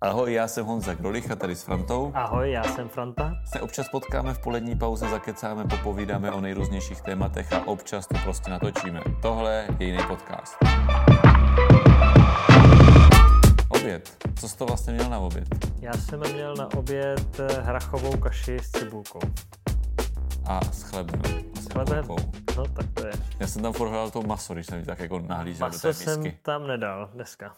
Ahoj, já jsem Honza Grolich a tady s Frantou. Ahoj, já jsem Franta. Se občas potkáme v polední pauze, zakecáme, popovídáme o nejrůznějších tématech a občas to prostě natočíme. Tohle je jiný podcast. Oběd. Co jsi to vlastně měl na oběd? Já jsem měl na oběd eh, hrachovou kaši s cibulkou. A s chlebem. A S chlebem? No tak to je. Já jsem tam furt hledal to maso, když jsem tak jako nahlížel do té Maso jsem tam nedal dneska.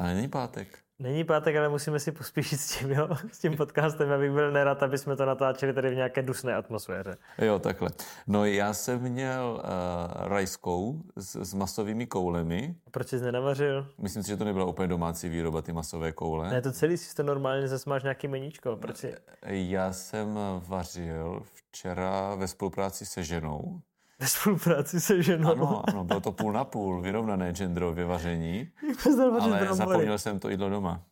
Ale není pátek. Není pátek, ale musíme si pospíšit s tím, jo? s tím podcastem. Já bych byl nerad, aby jsme to natáčeli tady v nějaké dusné atmosféře. Jo, takhle. No já jsem měl uh, rajskou s, s masovými koulemi. Proč jsi nenavařil? Myslím si, že to nebyla úplně domácí výroba, ty masové koule. Ne, to celý si to normálně zase máš nějaký meníčko. Proč si... Já jsem vařil včera ve spolupráci se ženou. Ve spolupráci se ženou. Ano, ano, bylo to půl na půl, vyrovnané genderově vaření, ale brambory. zapomněl jsem to jídlo doma.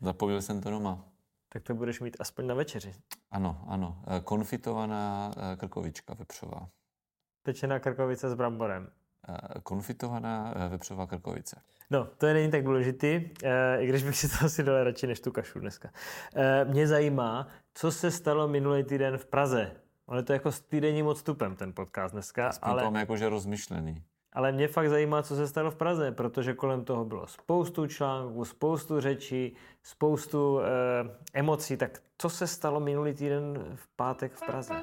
Zapomněl jsem to doma. Tak to budeš mít aspoň na večeři. Ano, ano. Eh, Konfitovaná eh, krkovička vepřová. Pečená krkovice s bramborem. Eh, Konfitovaná vepřová krkovice. No, to je není tak důležitý, i když bych si to asi dal radši než tu kašu dneska. Mě zajímá, co se stalo minulý týden v Praze. On je to jako s týdenním odstupem, ten podcast dneska, Aspoň ale, mám jakože rozmyšlený. ale mě fakt zajímá, co se stalo v Praze, protože kolem toho bylo spoustu článků, spoustu řečí, spoustu eh, emocí. Tak co se stalo minulý týden v pátek v Praze?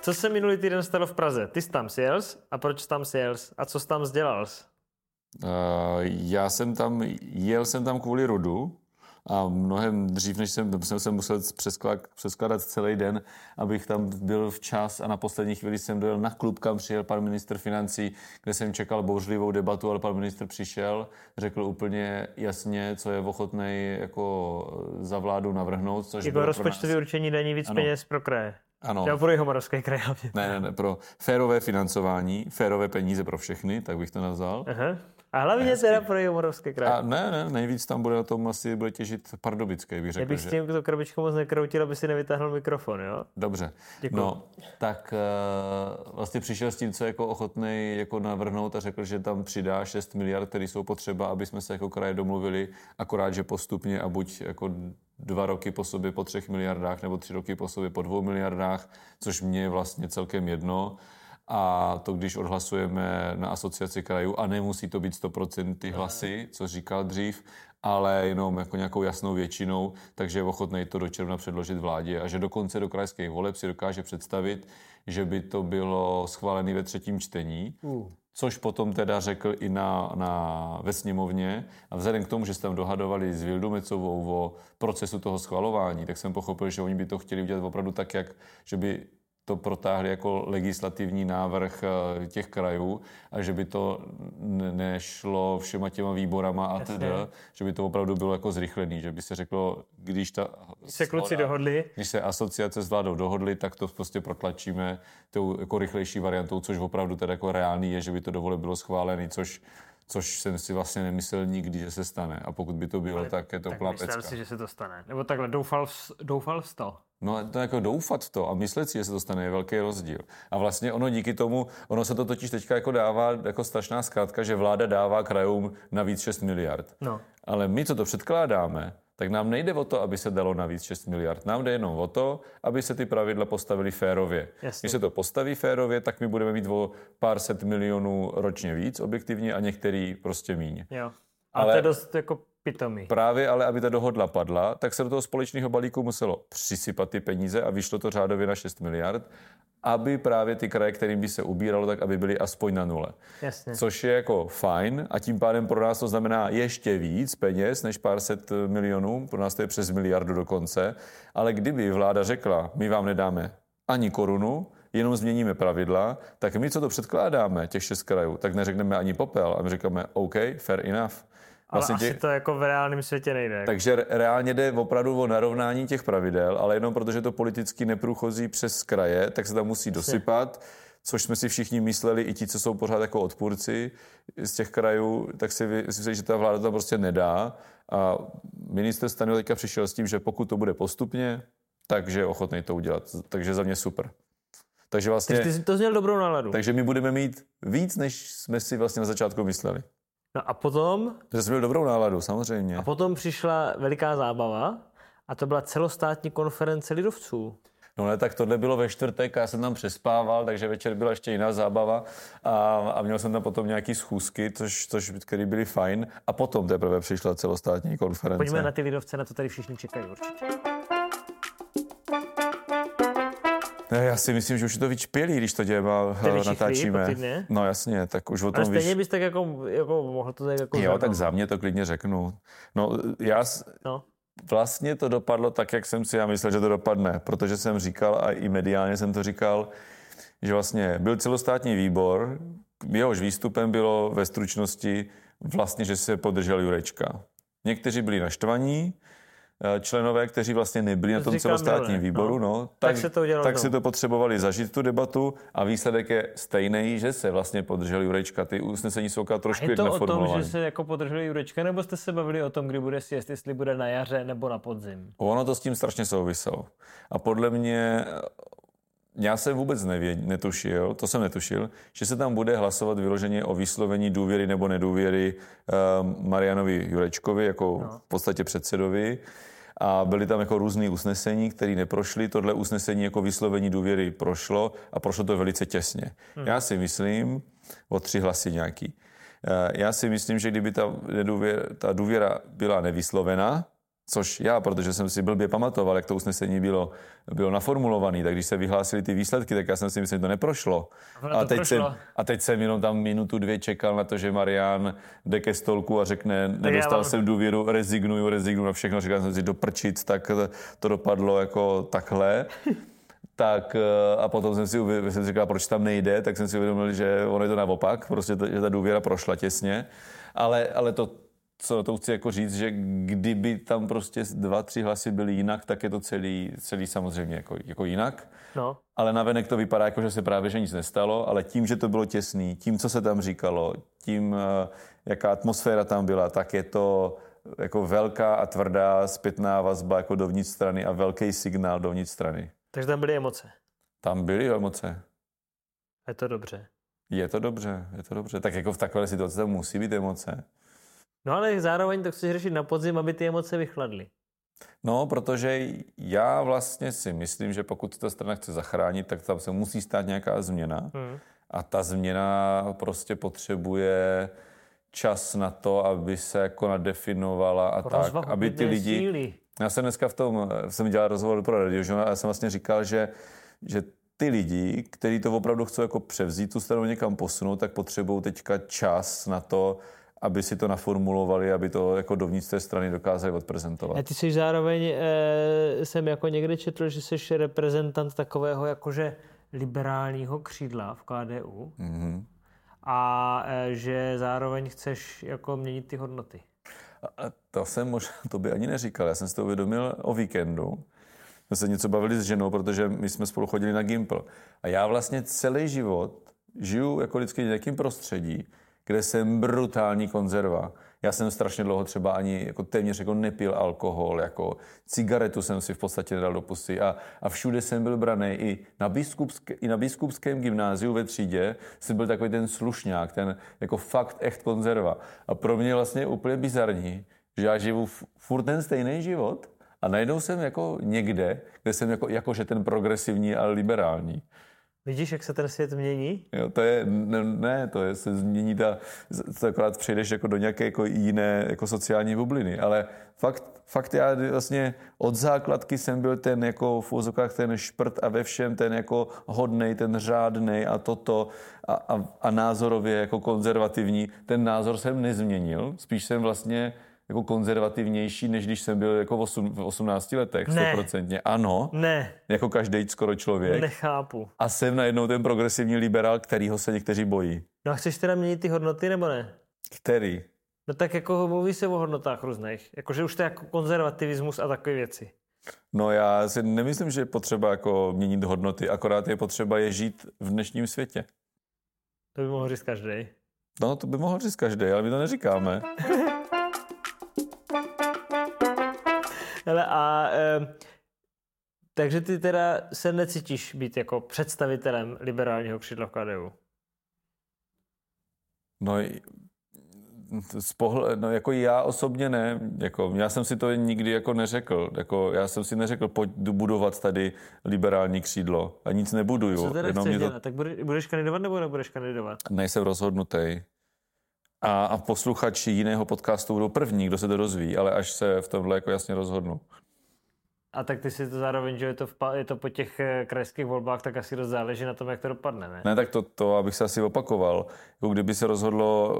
Co se minulý týden stalo v Praze? Ty jsi tam sjel a proč tam sjel a co jsi tam sdělal? Uh, já jsem tam, jel jsem tam kvůli rodu a mnohem dřív, než jsem, jsem, jsem musel přeskládat, přeskládat celý den, abych tam byl včas a na poslední chvíli jsem dojel na klub, kam přijel pan ministr financí, kde jsem čekal bouřlivou debatu, ale pan ministr přišel, řekl úplně jasně, co je ochotný jako za vládu navrhnout, což Jako rozpočtové určení daní víc Ano. peněz pro kraje. Ano. Nebo pro Jihomoravský kraj. Ne, ne, ne, pro férové financování, férové peníze pro všechny, tak bych to nazval. Aha. A hlavně teda pro Jihomoravský kraj. A ne, ne, nejvíc tam bude na tom asi bude těžit Pardubické, bych Já řekl. bych s že- tím to krabičkou moc nekroutil, aby si nevytáhl mikrofon, jo? Dobře. Děkuju. No, tak uh, vlastně přišel s tím, co je jako ochotný jako navrhnout a řekl, že tam přidá 6 miliard, které jsou potřeba, aby jsme se jako kraje domluvili, akorát, že postupně a buď jako dva roky po sobě po třech miliardách nebo tři roky po sobě po dvou miliardách, což mě je vlastně celkem jedno. A to, když odhlasujeme na asociaci krajů, a nemusí to být 100% ty hlasy, co říkal dřív, ale jenom jako nějakou jasnou většinou, takže je ochotný to do června předložit vládě a že dokonce do krajských voleb si dokáže představit, že by to bylo schválené ve třetím čtení, Uh. což potom teda řekl i na, na, ve sněmovně. A vzhledem k tomu, že se tam dohadovali s Vildumecovou o procesu toho schvalování, tak jsem pochopil, že oni by to chtěli udělat opravdu tak, jak, že by to protáhli jako legislativní návrh eh, těch krajů a že by to ne- nešlo všema těma výborama a teda, že by to opravdu bylo jako zrychlený, že by se řeklo, když ta Se kluci shoda- dohodli. když se asociace s vládou dohodly, tak to prostě protlačíme tou jako rychlejší variantou, což opravdu teda jako reálný je, že by to dovole bylo schválený, což, což jsem si vlastně nemyslel nikdy, že se stane. A pokud by to bylo, tak je to Tak úplná myslel pecka. si, že se to stane. Nebo takhle, doufal, doufal v to. No to jako doufat v to a myslet si, že se to stane, je velký rozdíl. A vlastně ono díky tomu, ono se to totiž teďka jako dává jako strašná zkrátka, že vláda dává krajům navíc 6 miliard. No. Ale my, co to předkládáme, tak nám nejde o to, aby se dalo navíc 6 miliard. Nám jde jenom o to, aby se ty pravidla postavily férově. Jasně. Když se to postaví férově, tak my budeme mít o pár set milionů ročně víc objektivně a některý prostě míň. Jo. A Ale- to je dost jako pitomý. Právě ale, aby ta dohodla padla, tak se do toho společného balíku muselo přisypat ty peníze a vyšlo to řádově na 6 miliard, aby právě ty kraje, kterým by se ubíralo, tak aby byly aspoň na nule. Jasně. Což je jako fajn a tím pádem pro nás to znamená ještě víc peněz než pár set milionů, pro nás to je přes miliardu dokonce, ale kdyby vláda řekla, my vám nedáme ani korunu, jenom změníme pravidla, tak my, co to předkládáme, těch šest krajů, tak neřekneme ani popel a my říkáme OK, fair enough. Ale Vlastně asi tě- to jako v reálném světě nejde. takže re- reálně jde opravdu o narovnání těch pravidel, ale jenom protože to politicky neprůchozí přes kraje, tak se tam musí dosypat, což jsme si všichni mysleli, i ti, co jsou pořád jako odpůrci z těch krajů, tak si mysleli, že ta vláda to prostě nedá. A minister Stanil teďka přišel s tím, že pokud to bude postupně, takže je ochotný to udělat. Takže za mě super. Takže vlastně, Takže ty jsi to měl dobrou náladu. takže my budeme mít víc, než jsme si vlastně na začátku mysleli. No a potom, Že jsi měl dobrou náladu, samozřejmě. a potom přišla veliká zábava a to byla celostátní konference lidovců. No ne, tak tohle bylo ve čtvrtek a já jsem tam přespával, takže večer byla ještě jiná zábava a, a měl jsem tam potom nějaký schůzky, což, což, které byly fajn a potom teprve přišla celostátní konference. Pojďme na ty lidovce, na to tady všichni čekají určitě. Ne, já si myslím, že už je to vyčpělý, když to je vyčichlý natáčíme. týdně? No jasně, tak už o Ale tom víš. stejně bys tak jako, jako mohl to tak jako Jo, zhrnout. tak za mě to klidně řeknu. No, já No. vlastně to dopadlo tak, jak jsem si já myslel, že to dopadne, protože jsem říkal a i mediálně jsem to říkal, že vlastně byl celostátní výbor, jehož výstupem bylo ve stručnosti vlastně, že se podržel Jurečka. Někteří byli naštvaní, eh, členové, kteří vlastně nebyli na To tom říkám celostátním minule, výboru, no. no, Tak se to udělalo tak si to potřebovali zažít tu debatu a výsledek je stejný, že se vlastně podržel Jurečka. Ty usnesení jsou trošku Je to o tom, že se jako podrželi Jurečka, nebo jste se bavili o tom, kdy bude sjezd, jestli bude na jaře nebo na podzim? Ono to s tím strašně souviselo. A podle mě, já jsem vůbec nevě, netušil, to jsem netušil, že se tam bude hlasovat vyloženě o vyslovení důvěry nebo nedůvěry uh, Marianovi Jurečkovi, jako no. v podstatě předsedovi. A byly tam jako různé usnesení, které neprošly. Tohle usnesení jako vyslovení důvěry prošlo a prošlo to velice těsně. Hmm. Já si myslím, o tři hlasy nějaký. Eh, Já si myslím, že kdyby ta, nedůvěra, ta důvěra byla nevyslovena, což já, protože jsem si blbě pamatoval, jak to usnesení bylo, bylo naformulované, tak když se vyhlásili ty výsledky, tak já jsem si myslel, že to neprošlo. ono to A teď, prošlo. jsem, a teď jsem jenom tam minutu, dvě čekal na to, že Marian jde ke stolku a řekne, nedostal mám- jsem důvěru, rezignuju, rezignuju na všechno, říkal jsem si doprčit, tak to, dopadlo jako takhle. Tak eh, a potom jsem si, uvě- jsem si říkal, proč tam nejde, tak jsem si uvědomil, že ono je to naopak, prostě že ta důvěra prošla těsně. Ale, ale to, co to chci jako říct, že kdyby tam prostě dva, tři hlasy byly jinak, tak je to celý, celý samozřejmě jako, jako jinak. No. Ale navenek to vypadá jako, že se právě že nic nestalo, ale tím, že to bylo těsný, tím, co se tam říkalo, tím, eh, jaká atmosféra tam byla, tak je to jako velká a tvrdá zpětná vazba jako dovnitř strany a velký signál dovnitř strany. Takže tam byly emoce. Tam byly emoce. Je to dobře. Je to dobře, je to dobře. Tak jako v takové situaci tam musí být emoce. No ale zároveň to chceš řešit na podzim, aby ty emoce vychladly. No, protože já vlastně si myslím, že pokud ta strana chce zachránit, tak tam se musí stát nějaká změna. Hmm. A ta změna prostě potřebuje čas na to, aby se jako nadefinovala a tak, Rozvahu aby ty lidi... síly. Já jsem dneska v tom, jsem dělal rozhovor pro radiožurnál a já jsem vlastně říkal, že, že ty lidi, kteří to opravdu chcou jako převzít, tu stranu někam posunout, tak potřebují teďka čas na to, aby si to naformulovali, aby to jako dovnitř té strany dokázali odprezentovat. A ty jsi zároveň, e, jsem jako někde četl, že jsi reprezentant takového jakože liberálního křídla v KDU Mhm. a e, že zároveň chceš jako měnit ty hodnoty. A to jsem možná, to by ani neříkal. Já jsem si to uvědomil o víkendu. Jsme se něco bavili s ženou, protože my jsme spolu chodili na Gimple. A já vlastně celý život žiju jako vždycky v nějakém prostředí, kde jsem brutální konzerva. Já jsem strašně dlouho třeba ani jako téměř jako nepil alkohol, jako cigaretu jsem si v podstatě nedal do pusy a, a všude jsem byl braný. I na, biskupské, I na biskupském gymnáziu ve třídě jsem byl takový ten slušňák, ten jako fakt echt konzerva. A pro mě vlastně úplně bizarní, že já živu f- furt ten stejný život a najednou jsem jako někde, kde jsem jako, jakože ten progresivní a liberální. Vidíš, jak se ten svět mění? Jo, to je, ne, ne, to je, se změní ta, to akorát přejdeš jako do nějaké jako jiné jako sociální bubliny, ale fakt, fakt já vlastně od základky jsem byl ten jako v úzokách ten šprt a ve všem ten jako hodnej, ten řádnej a toto a, a, a názorově jako konzervativní. Ten názor jsem nezměnil, spíš jsem vlastně jako konzervativnější, než když jsem byl jako v, osm, v 18 letech, stoprocentně. Ano, Ne, jako každý skoro člověk. nechápu. A jsem najednou ten progresivní liberál, kterýho se někteří bojí. No a chceš teda měnit ty hodnoty, nebo ne? Který? No tak jako mluví se o hodnotách různých. Jakože už to je jako konzervativismus a takové věci. No já si nemyslím, že je potřeba jako měnit hodnoty, akorát je potřeba je žít v dnešním světě. To by mohl říct každý. No, to by mohl říct každý, ale my to neříkáme. Hele, a e, takže ty teda se necítíš být jako představitelem liberálního křídla v KDU. No, z pohle, no jako já osobně ne, jako já jsem si to nikdy jako neřekl, jako já jsem si neřekl, pojď budovat tady liberální křídlo a nic nebuduju. Co teda jenom chceš to... Tak budeš kandidovat nebo nebudeš kandidovat? Nejsem rozhodnutý. A, a posluchači jiného podcastu budou první, kdo se to dozví, ale až se v tomhle jako jasně rozhodnu. A tak ty si to zároveň, že je to, v, je to po těch eh, krajských volbách, tak asi dost záleží na tom, jak to dopadne, ne? Ne, tak to, to abych se asi opakoval. Jako kdyby se rozhodlo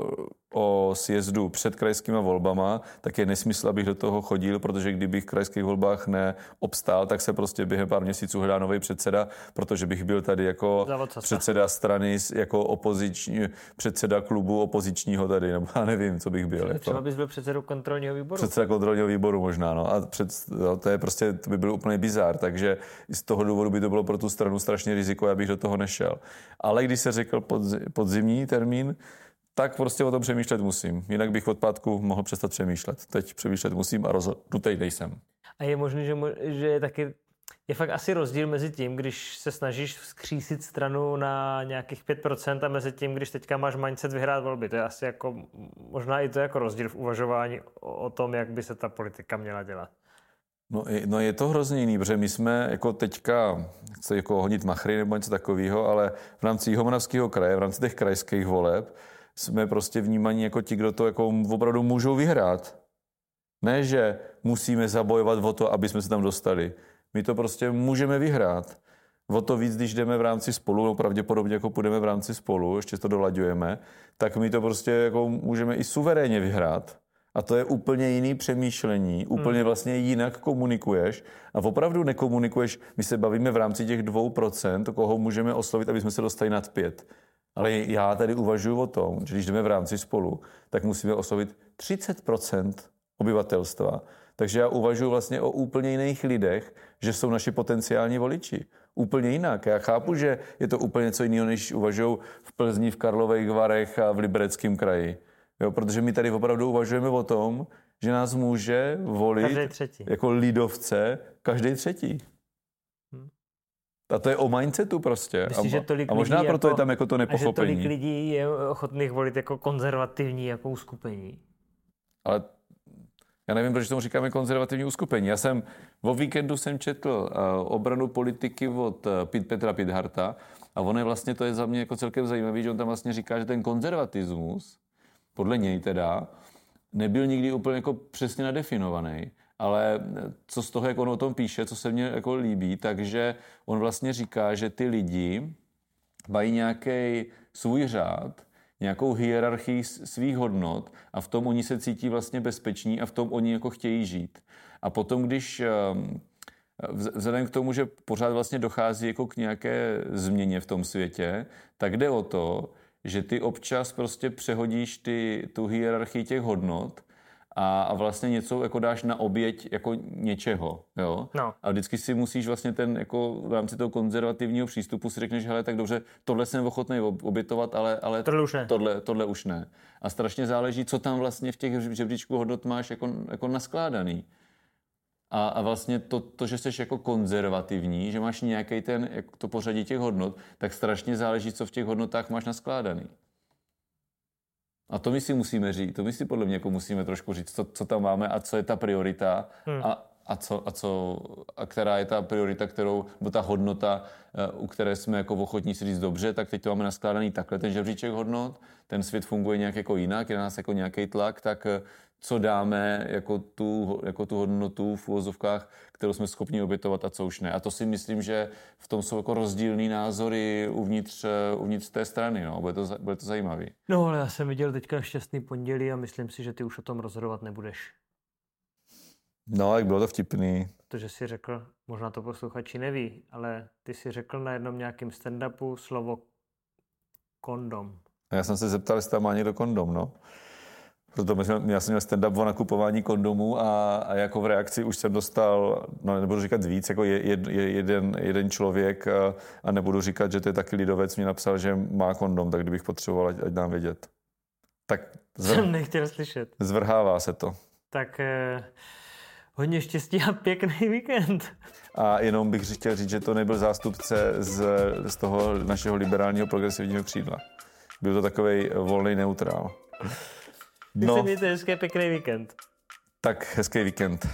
o sjezdu před krajskými volbama, tak je nesmysl, abych do toho chodil, protože kdybych v krajských volbách neobstál, tak se prostě během pár měsíců hledá nový předseda, protože bych byl tady jako předseda strany, jako opoziční, předseda klubu opozičního tady, nebo já nevím, co bych byl. Třeba, jako. třeba bys byl předsedou kontrolního výboru. Předseda kontrolního výboru možná, no. A před, no, to je prostě, to by byl úplně bizár, takže z toho důvodu by to bylo pro tu stranu strašně riziko, abych do toho nešel. Ale když se řekl podzimní termín, tak prostě o tom přemýšlet musím. Jinak bych od pátku mohl přestat přemýšlet. Teď přemýšlet musím a rozhodnutý nejsem. A je možné, že, že je taky je fakt asi rozdíl mezi tím, když se snažíš vzkřísit stranu na nějakých 5% a mezi tím, když teďka máš mindset vyhrát volby. To je asi jako, možná i to jako rozdíl v uvažování o, o tom, jak by se ta politika měla dělat. No, no je to hrozně jiný, protože my jsme jako teďka, chci jako honit machry nebo něco takového, ale v rámci Jihomoravského kraje, v rámci těch krajských voleb, jsme prostě vnímaní jako ti, kdo to jako opravdu můžou vyhrát. Ne, že musíme zabojovat o to, aby jsme se tam dostali. My to prostě můžeme vyhrát. O to víc, když jdeme v rámci spolu, no pravděpodobně jako půjdeme v rámci spolu, ještě to dolaďujeme, tak my to prostě jako můžeme i suverénně vyhrát. A to je úplně jiný přemýšlení, úplně hmm. vlastně jinak komunikuješ a opravdu nekomunikuješ, my se bavíme v rámci těch dvou procent, koho můžeme oslovit, aby jsme se dostali nad pět. Ale já tady uvažuji o tom, že když jdeme v rámci spolu, tak musíme oslovit 30% obyvatelstva. Takže já uvažuji vlastně o úplně jiných lidech, že jsou naši potenciální voliči. Úplně jinak. Já chápu, že je to úplně něco jiného, než uvažují v Plzni, v Karlových Varech a v Libereckém kraji. Jo, protože my tady opravdu uvažujeme o tom, že nás může volit jako lidovce každý třetí. A to je o mindsetu prostě. Myslíš, a, že tolik a možná proto jako, je tam jako to nepochopení. A že tolik lidí je ochotných volit jako konzervativní jako uskupení. Ale já nevím, proč tomu říkáme konzervativní uskupení. Já jsem vo víkendu jsem četl uh, obranu politiky od uh, Petra Pidharta a on je vlastně, to je za mě jako celkem zajímavý, že on tam vlastně říká, že ten konzervatismus, podle něj teda, nebyl nikdy úplně jako přesně nadefinovaný ale co z toho, jak on o tom píše, co se mně jako líbí, takže on vlastně říká, že ty lidi mají nějaký svůj řád, nějakou hierarchii svých hodnot a v tom oni se cítí vlastně bezpeční a v tom oni jako chtějí žít. A potom, když ehm, vzhledem k tomu, že pořád vlastně dochází jako k nějaké změně v tom světě, tak jde o to, že ty občas prostě přehodíš ty, tu hierarchii těch hodnot a, a vlastně něco jako dáš na oběť jako něčeho, jo? No. A vždycky si musíš vlastně ten, jako v rámci toho konzervativního přístupu si řekneš, hele, tak dobře, tohle jsem ochotný obětovat, ale, ale tohle, už ne. Tohle, tohle už ne. A strašně záleží, co tam vlastně v těch žebříčku hodnot máš jako, jako naskládaný. A, a vlastně to, to, že jsi jako konzervativní, že máš nějaký ten, to pořadí těch hodnot, tak strašně záleží, co v těch hodnotách máš naskládaný. A to my si musíme říct, to my si podle mě jako musíme trošku říct, co, co tam máme a co je ta priorita hmm. a, a, co, a, co, a která je ta priorita, kterou, nebo ta hodnota, eh, u které jsme jako ochotní si říct dobře, tak teď to máme naskládaný takhle, ten žebříček hodnot, ten svět funguje nějak jako jinak, je na nás jako nějaký tlak, tak eh, co dáme jako tu, jako tu hodnotu v úvozovkách, kterou jsme schopni obětovat a co už ne. A to si myslím, že v tom jsou jako rozdílný názory uvnitř, uvnitř té strany. No. Bude, to, bude to zajímavý. No ale já jsem viděl teďka šťastný pondělí a myslím si, že ty už o tom rozhodovat nebudeš. No, jak bylo to vtipný. Protože si řekl, možná to posluchači neví, ale ty si řekl na jednom nějakém stand-upu slovo kondom. A já jsem se zeptal, jestli tam má někdo kondom, no. Proto já jsem měl stand-up o nakupování kondomů a, a jako v reakci už jsem dostal, no nebudu říkat víc, jako je, je, je jeden, jeden člověk a, a nebudu říkat, že to je taky lidovec, mi napsal, že má kondom, tak kdybych potřeboval, ať, ať dám vědět. Tak zvr... jsem nechtěl slyšet. Zvrhává se to. Tak eh, hodně štěstí a pěkný víkend. A jenom bych chtěl říct, že to nebyl zástupce z, z toho našeho liberálního progresivního křídla. Byl to takový volný neutrál. No. Mějte hezký pěkný víkend. Tak hezký víkend.